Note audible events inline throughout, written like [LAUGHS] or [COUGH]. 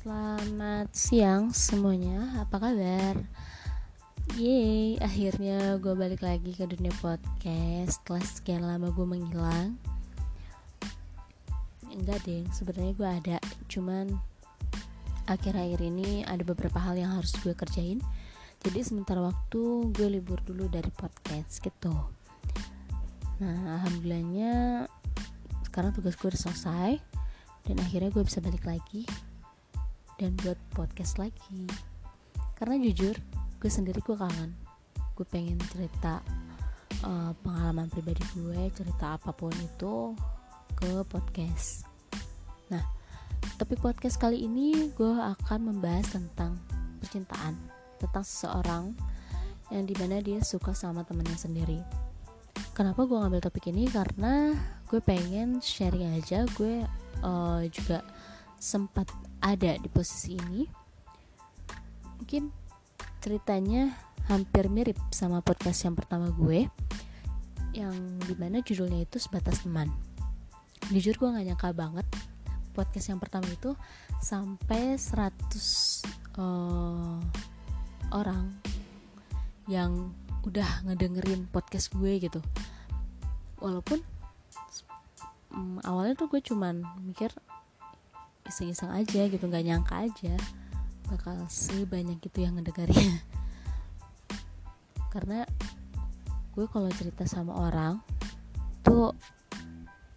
Selamat siang semuanya, apa kabar? Yeay, akhirnya gue balik lagi ke dunia podcast. Setelah sekian lama gue menghilang Enggak deh, sebenarnya gue ada. Cuman akhir-akhir ini ada beberapa hal yang harus gue kerjain. Jadi sementara waktu gue libur dulu dari podcast gitu. Nah, alhamdulillahnya sekarang tugas gue udah selesai dan akhirnya gue bisa balik lagi dan buat podcast lagi. Karena jujur gue sendiri gue kangen. Gue pengen cerita uh, pengalaman pribadi gue cerita apa pun itu ke podcast. Nah topik podcast kali ini gue akan membahas tentang percintaan tentang seseorang yang di mana dia suka sama temennya sendiri. Kenapa gue ngambil topik ini? Karena gue pengen sharing aja gue uh, juga sempat ada di posisi ini mungkin ceritanya hampir mirip sama podcast yang pertama gue yang di mana judulnya itu sebatas teman. Jujur gue gak nyangka banget podcast yang pertama itu sampai 100 uh, eh, orang yang udah ngedengerin podcast gue gitu. Walaupun um, awalnya tuh gue cuman mikir iseng-iseng aja gitu nggak nyangka aja bakal sebanyak itu yang ngedengarnya. [LAUGHS] Karena gue kalau cerita sama orang tuh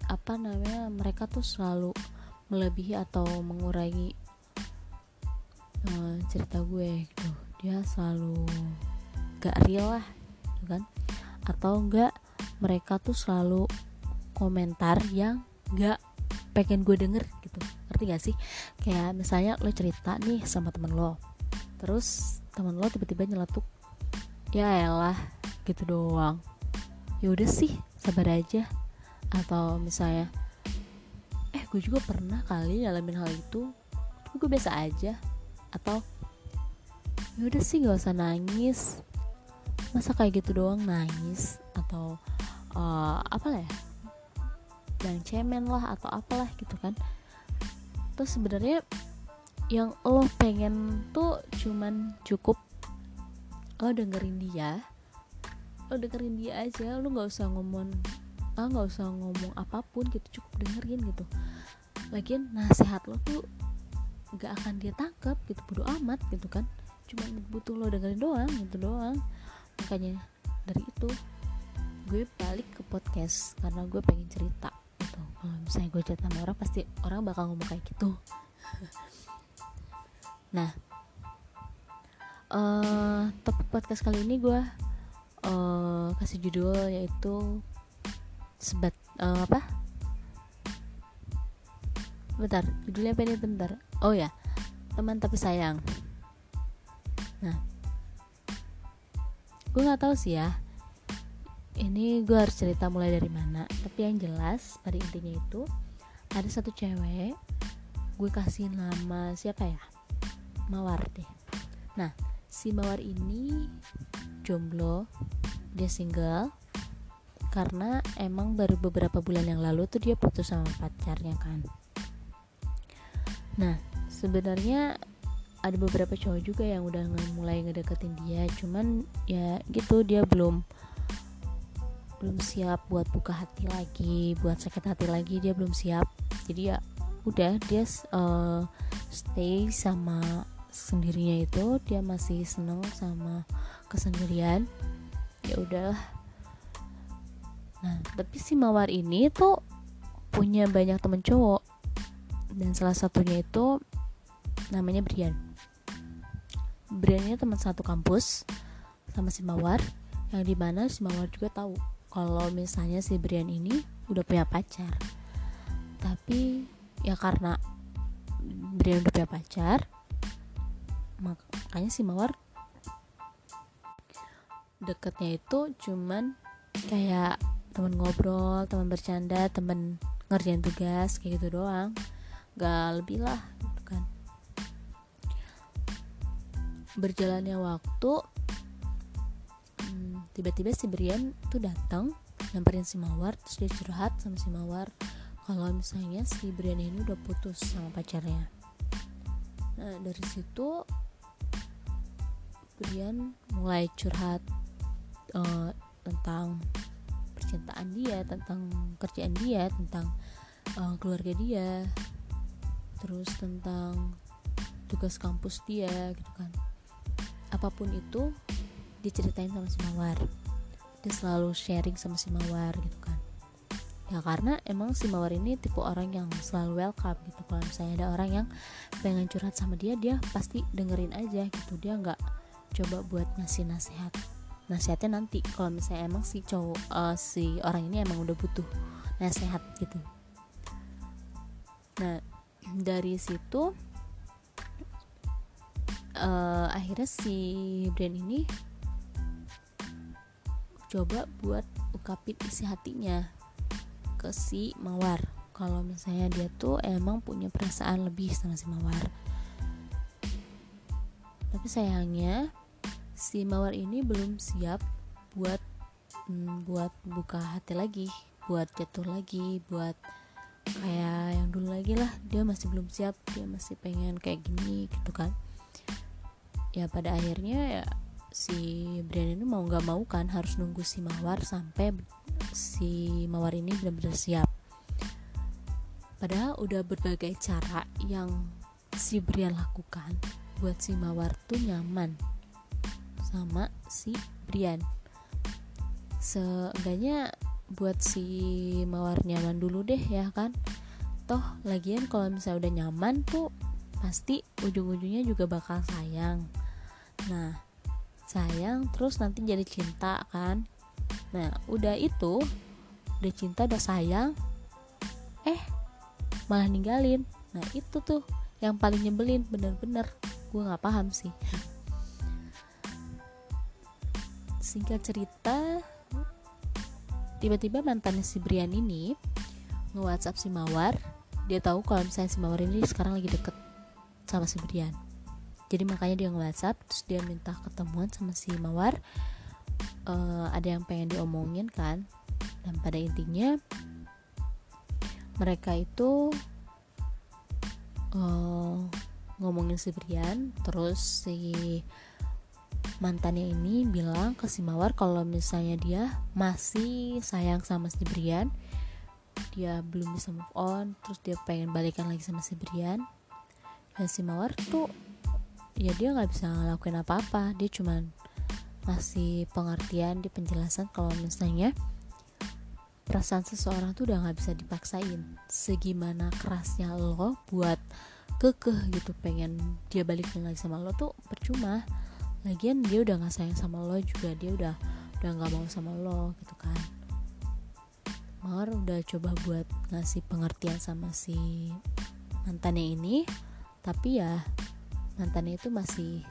apa namanya mereka tuh selalu melebihi atau mengurangi uh, cerita gue gitu. Dia selalu gak real lah gitu kan? Atau enggak mereka tuh selalu komentar yang gak pengen gue denger ngerti gak sih? Kayak misalnya lo cerita nih sama temen lo terus temen lo tiba-tiba nyeletuk ya elah gitu doang. Ya udah sih sabar aja. Atau misalnya eh gue juga pernah kali ngalamin hal itu tapi gue biasa aja. Atau ya udah sih gak usah nangis. Masa kayak gitu doang nangis? Atau uh, apa lah ya yang cemen lah atau apalah gitu kan terus sebenarnya yang lo pengen tuh cuman cukup lo dengerin dia. Lo dengerin dia aja lo nggak usah ngomong ah nggak usah ngomong apa pun gitu cukup dengerin gitu. Lagian nasihat lo tuh nggak akan dia tangkap gitu bodo amat gitu kan. Cuma butuh lo dengerin doang gitu doang. Makanya dari itu gue balik ke podcast karena gue pengen cerita kalau misalnya gue chat sama orang pasti orang bakal ngomong kayak gitu. [LAUGHS] Nah uh, topik podcast kali ini gue uh, kasih judul yaitu sebat uh, apa? Bentar judulnya apa ini? Bentar. Oh ya teman tapi sayang. Nah gue nggak tahu sih ya ini gue harus cerita mulai dari mana. Tapi yang jelas pada intinya itu ada satu cewek gue kasih nama siapa ya? Mawar deh. Nah si mawar ini jomblo dia single karena emang baru beberapa bulan yang lalu tuh dia putus sama pacarnya kan. Nah sebenarnya ada beberapa cowok juga yang udah mulai ngedeketin dia cuman ya gitu dia belum belum siap buat buka hati lagi buat sakit hati lagi dia belum siap. Jadi ya udah dia uh, stay sama sendirinya itu dia masih seneng sama kesendirian. Ya udahlah. Nah tapi si mawar ini tuh punya banyak temen cowok. Dan salah satunya itu namanya Brian. Brian ini teman satu kampus sama si mawar yang di mana si mawar juga tahu kalau misalnya si Brian ini udah punya pacar. Tapi ya karena Brian udah punya pacar makanya si Mawar deketnya itu cuman kayak teman ngobrol teman bercanda teman ngerjain tugas kayak gitu doang. Gak lebih lah gitu kan. Berjalannya waktu tiba-tiba si Brian tuh datang nyamperin si Mawar terus dia curhat sama si Mawar kalau misalnya si Brian ini udah putus sama pacarnya. Nah dari situ Brian mulai curhat uh, tentang percintaan dia tentang kerjaan dia tentang uh, keluarga dia terus tentang tugas kampus dia gitu kan. Apa pun itu diceritain sama si Mawar. Dia selalu sharing sama si Mawar gitu kan. Ya karena emang si Mawar ini tipe orang yang selalu welcome gitu. Kalau misalnya ada orang yang pengen curhat sama dia dia pasti dengerin aja gitu. Dia nggak coba buat ngasih nasihat. Nasihatnya nanti. Kalau misalnya emang si cowok uh, si orang ini emang udah butuh nasihat gitu. Nah dari situ uh, akhirnya si brand ini coba buat ungkapin isi hatinya ke si mawar. Kalau misalnya dia tuh emang punya perasaan lebih sama si mawar. Tapi sayangnya si mawar ini belum siap buat hmm, buat buka hati lagi buat jatuh lagi buat kayak yang dulu lagi lah. Dia masih belum siap dia masih pengen kayak gini gitu kan. Ya pada akhirnya ya si Brian ini mau nggak mau kan harus nunggu si Mawar sampai si Mawar ini benar-benar siap. Padahal udah berbagai cara yang si Brian lakukan buat si Mawar tuh nyaman sama si Brian. Seenggaknya buat si Mawar nyaman dulu deh ya kan. Toh lagian kalau misalnya udah nyaman tuh pasti ujung-ujungnya juga bakal sayang. Nah sayang terus nanti jadi cinta kan. Nah udah itu udah cinta udah sayang eh malah ninggalin. Nah itu tuh yang paling nyebelin bener-bener. Gue nggak paham sih. Singkat cerita tiba-tiba mantannya si Brian ini nge-whatsapp si Mawar. Dia tahu kalau misalnya si Mawar ini sekarang lagi deket sama si Brian jadi makanya dia nge-whatsapp terus dia minta ketemuan sama si Mawar. Uh, ada yang pengen diomongin kan? Dan pada intinya mereka itu uh, ngomongin si Brian terus si mantannya ini bilang ke si Mawar kalau misalnya dia masih sayang sama si Brian dia belum bisa move on terus dia pengen balikan lagi sama si Brian. Dan si Mawar tuh ya dia nggak bisa ngelakuin apa-apa. Dia cuman ngasih pengertian di penjelasan kalau misalnya perasaan seseorang tuh udah nggak bisa dipaksain. Segimana kerasnya lo buat kekeh gitu pengen dia balik lagi sama lo tuh percuma. Lagian dia udah nggak sayang sama lo juga dia udah udah nggak mau sama lo gitu kan. Mawar udah coba buat ngasih pengertian sama si mantannya ini tapi ya mantannya itu masih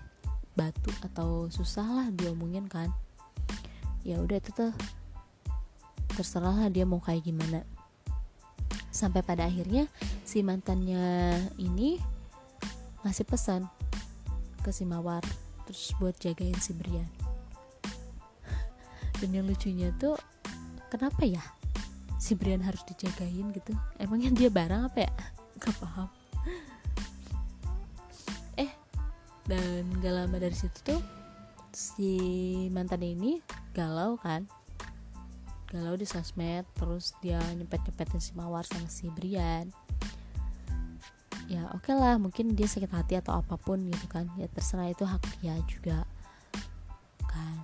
batu atau susah lah diomongin kan. Ya udah itu tuh terserah lah dia mau kayak gimana. Sampai pada akhirnya si mantannya ini ngasih pesan ke si Mawar terus buat jagain si Brian. [LAUGHS] Dan yang lucunya tuh kenapa ya si Brian harus dijagain gitu? Emangnya dia barang apa ya? [LAUGHS] Gak paham dan gak lama dari situ tuh si mantan ini galau kan. Galau di sosmed terus dia nyepet nyepetin si mawar sama si Brian. Ya oke okay lah mungkin dia sakit hati atau apa pun gitu kan. Ya terserah itu hak dia juga kan.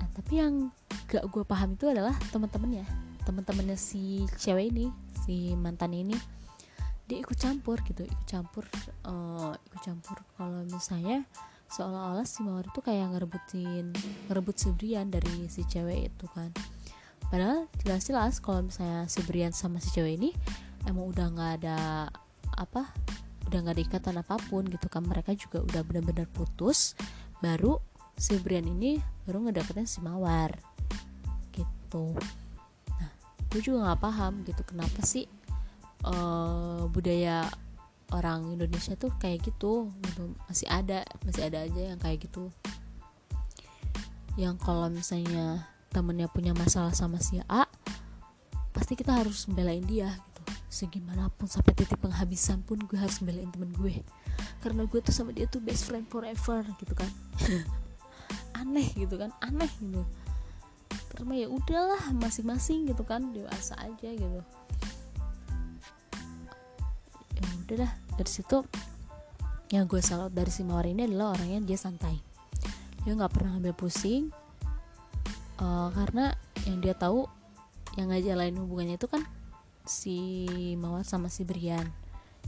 Nah tapi yang gak gue paham itu adalah teman-temannya. Teman-temannya si cewek ini si mantan ini dia ikut campur gitu ikut campur uh, ikut campur. Kalau misalnya seolah-olah si mawar itu kayak ngerebutin ngerebut si Brian dari si cewek itu kan. Padahal jelas-jelas kalau misalnya si Brian sama si cewek ini emang udah nggak ada apa udah nggak ada ikatan apa pun gitu kan. Mereka juga udah benar-benar putus baru si Brian ini baru ngedapetin si mawar gitu. Nah gue juga nggak paham gitu kenapa sih uh, budaya orang Indonesia tuh kayak gitu. Gitu. Masih ada masih ada aja yang kayak gitu. Yang kalau misalnya temennya punya masalah sama si A pasti kita harus membelain dia gitu. Segimanapun sampai titik penghabisan pun gue harus belain temen gue. Karena gue tuh sama dia tuh best friend forever gitu kan. [LAUGHS] Aneh gitu kan. Aneh gitu. Karena ya udahlah masing-masing gitu kan. Dewasa aja gitu udah dah dari situ yang gue salut dari si mawar ini adalah orangnya dia santai. Dia nggak pernah ngambil pusing uh, karena yang dia tahu yang ngajalain hubungannya itu kan si Mawar sama si Brian.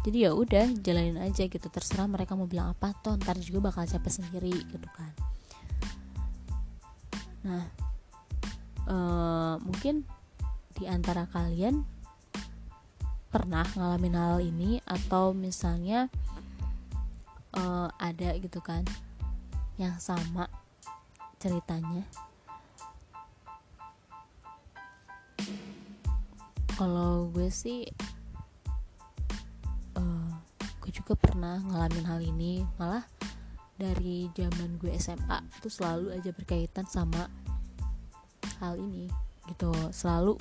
Jadi ya udah jalanin aja gitu. Terserah mereka mau bilang apa toh ntar juga bakal capek sendiri gitu kan. Nah uh, mungkin di antara kalian pernah ngalamin hal ini atau misalnya uh, ada gitu kan yang sama ceritanya? Kalau gue sih uh, gue juga pernah ngalamin hal ini. Malah dari zaman gue SMA itu selalu aja berkaitan sama hal ini gitu. Selalu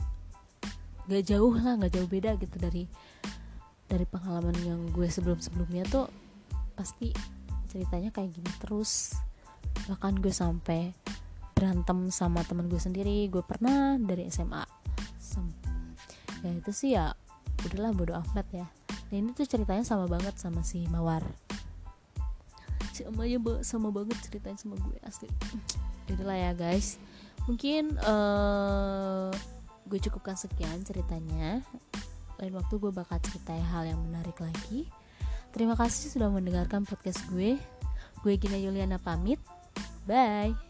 gak jauh lah gak jauh beda gitu dari dari pengalaman yang gue sebelum sebelumnya tuh pasti ceritanya kayak gini terus. Bahkan gue sampai berantem sama teman gue sendiri gue pernah dari SMA ya itu sih ya udahlah bodo amat ya. Nah ini tuh ceritanya sama banget sama si Mawar. Sama ya sama banget ceritanya sama gue asli. Itulah ya guys. Mungkin uh, gue cukupkan sekian ceritanya. Lain waktu gue bakal ceritain hal yang menarik lagi. Terima kasih sudah mendengarkan podcast gue. Gue Gina Yuliana pamit. Bye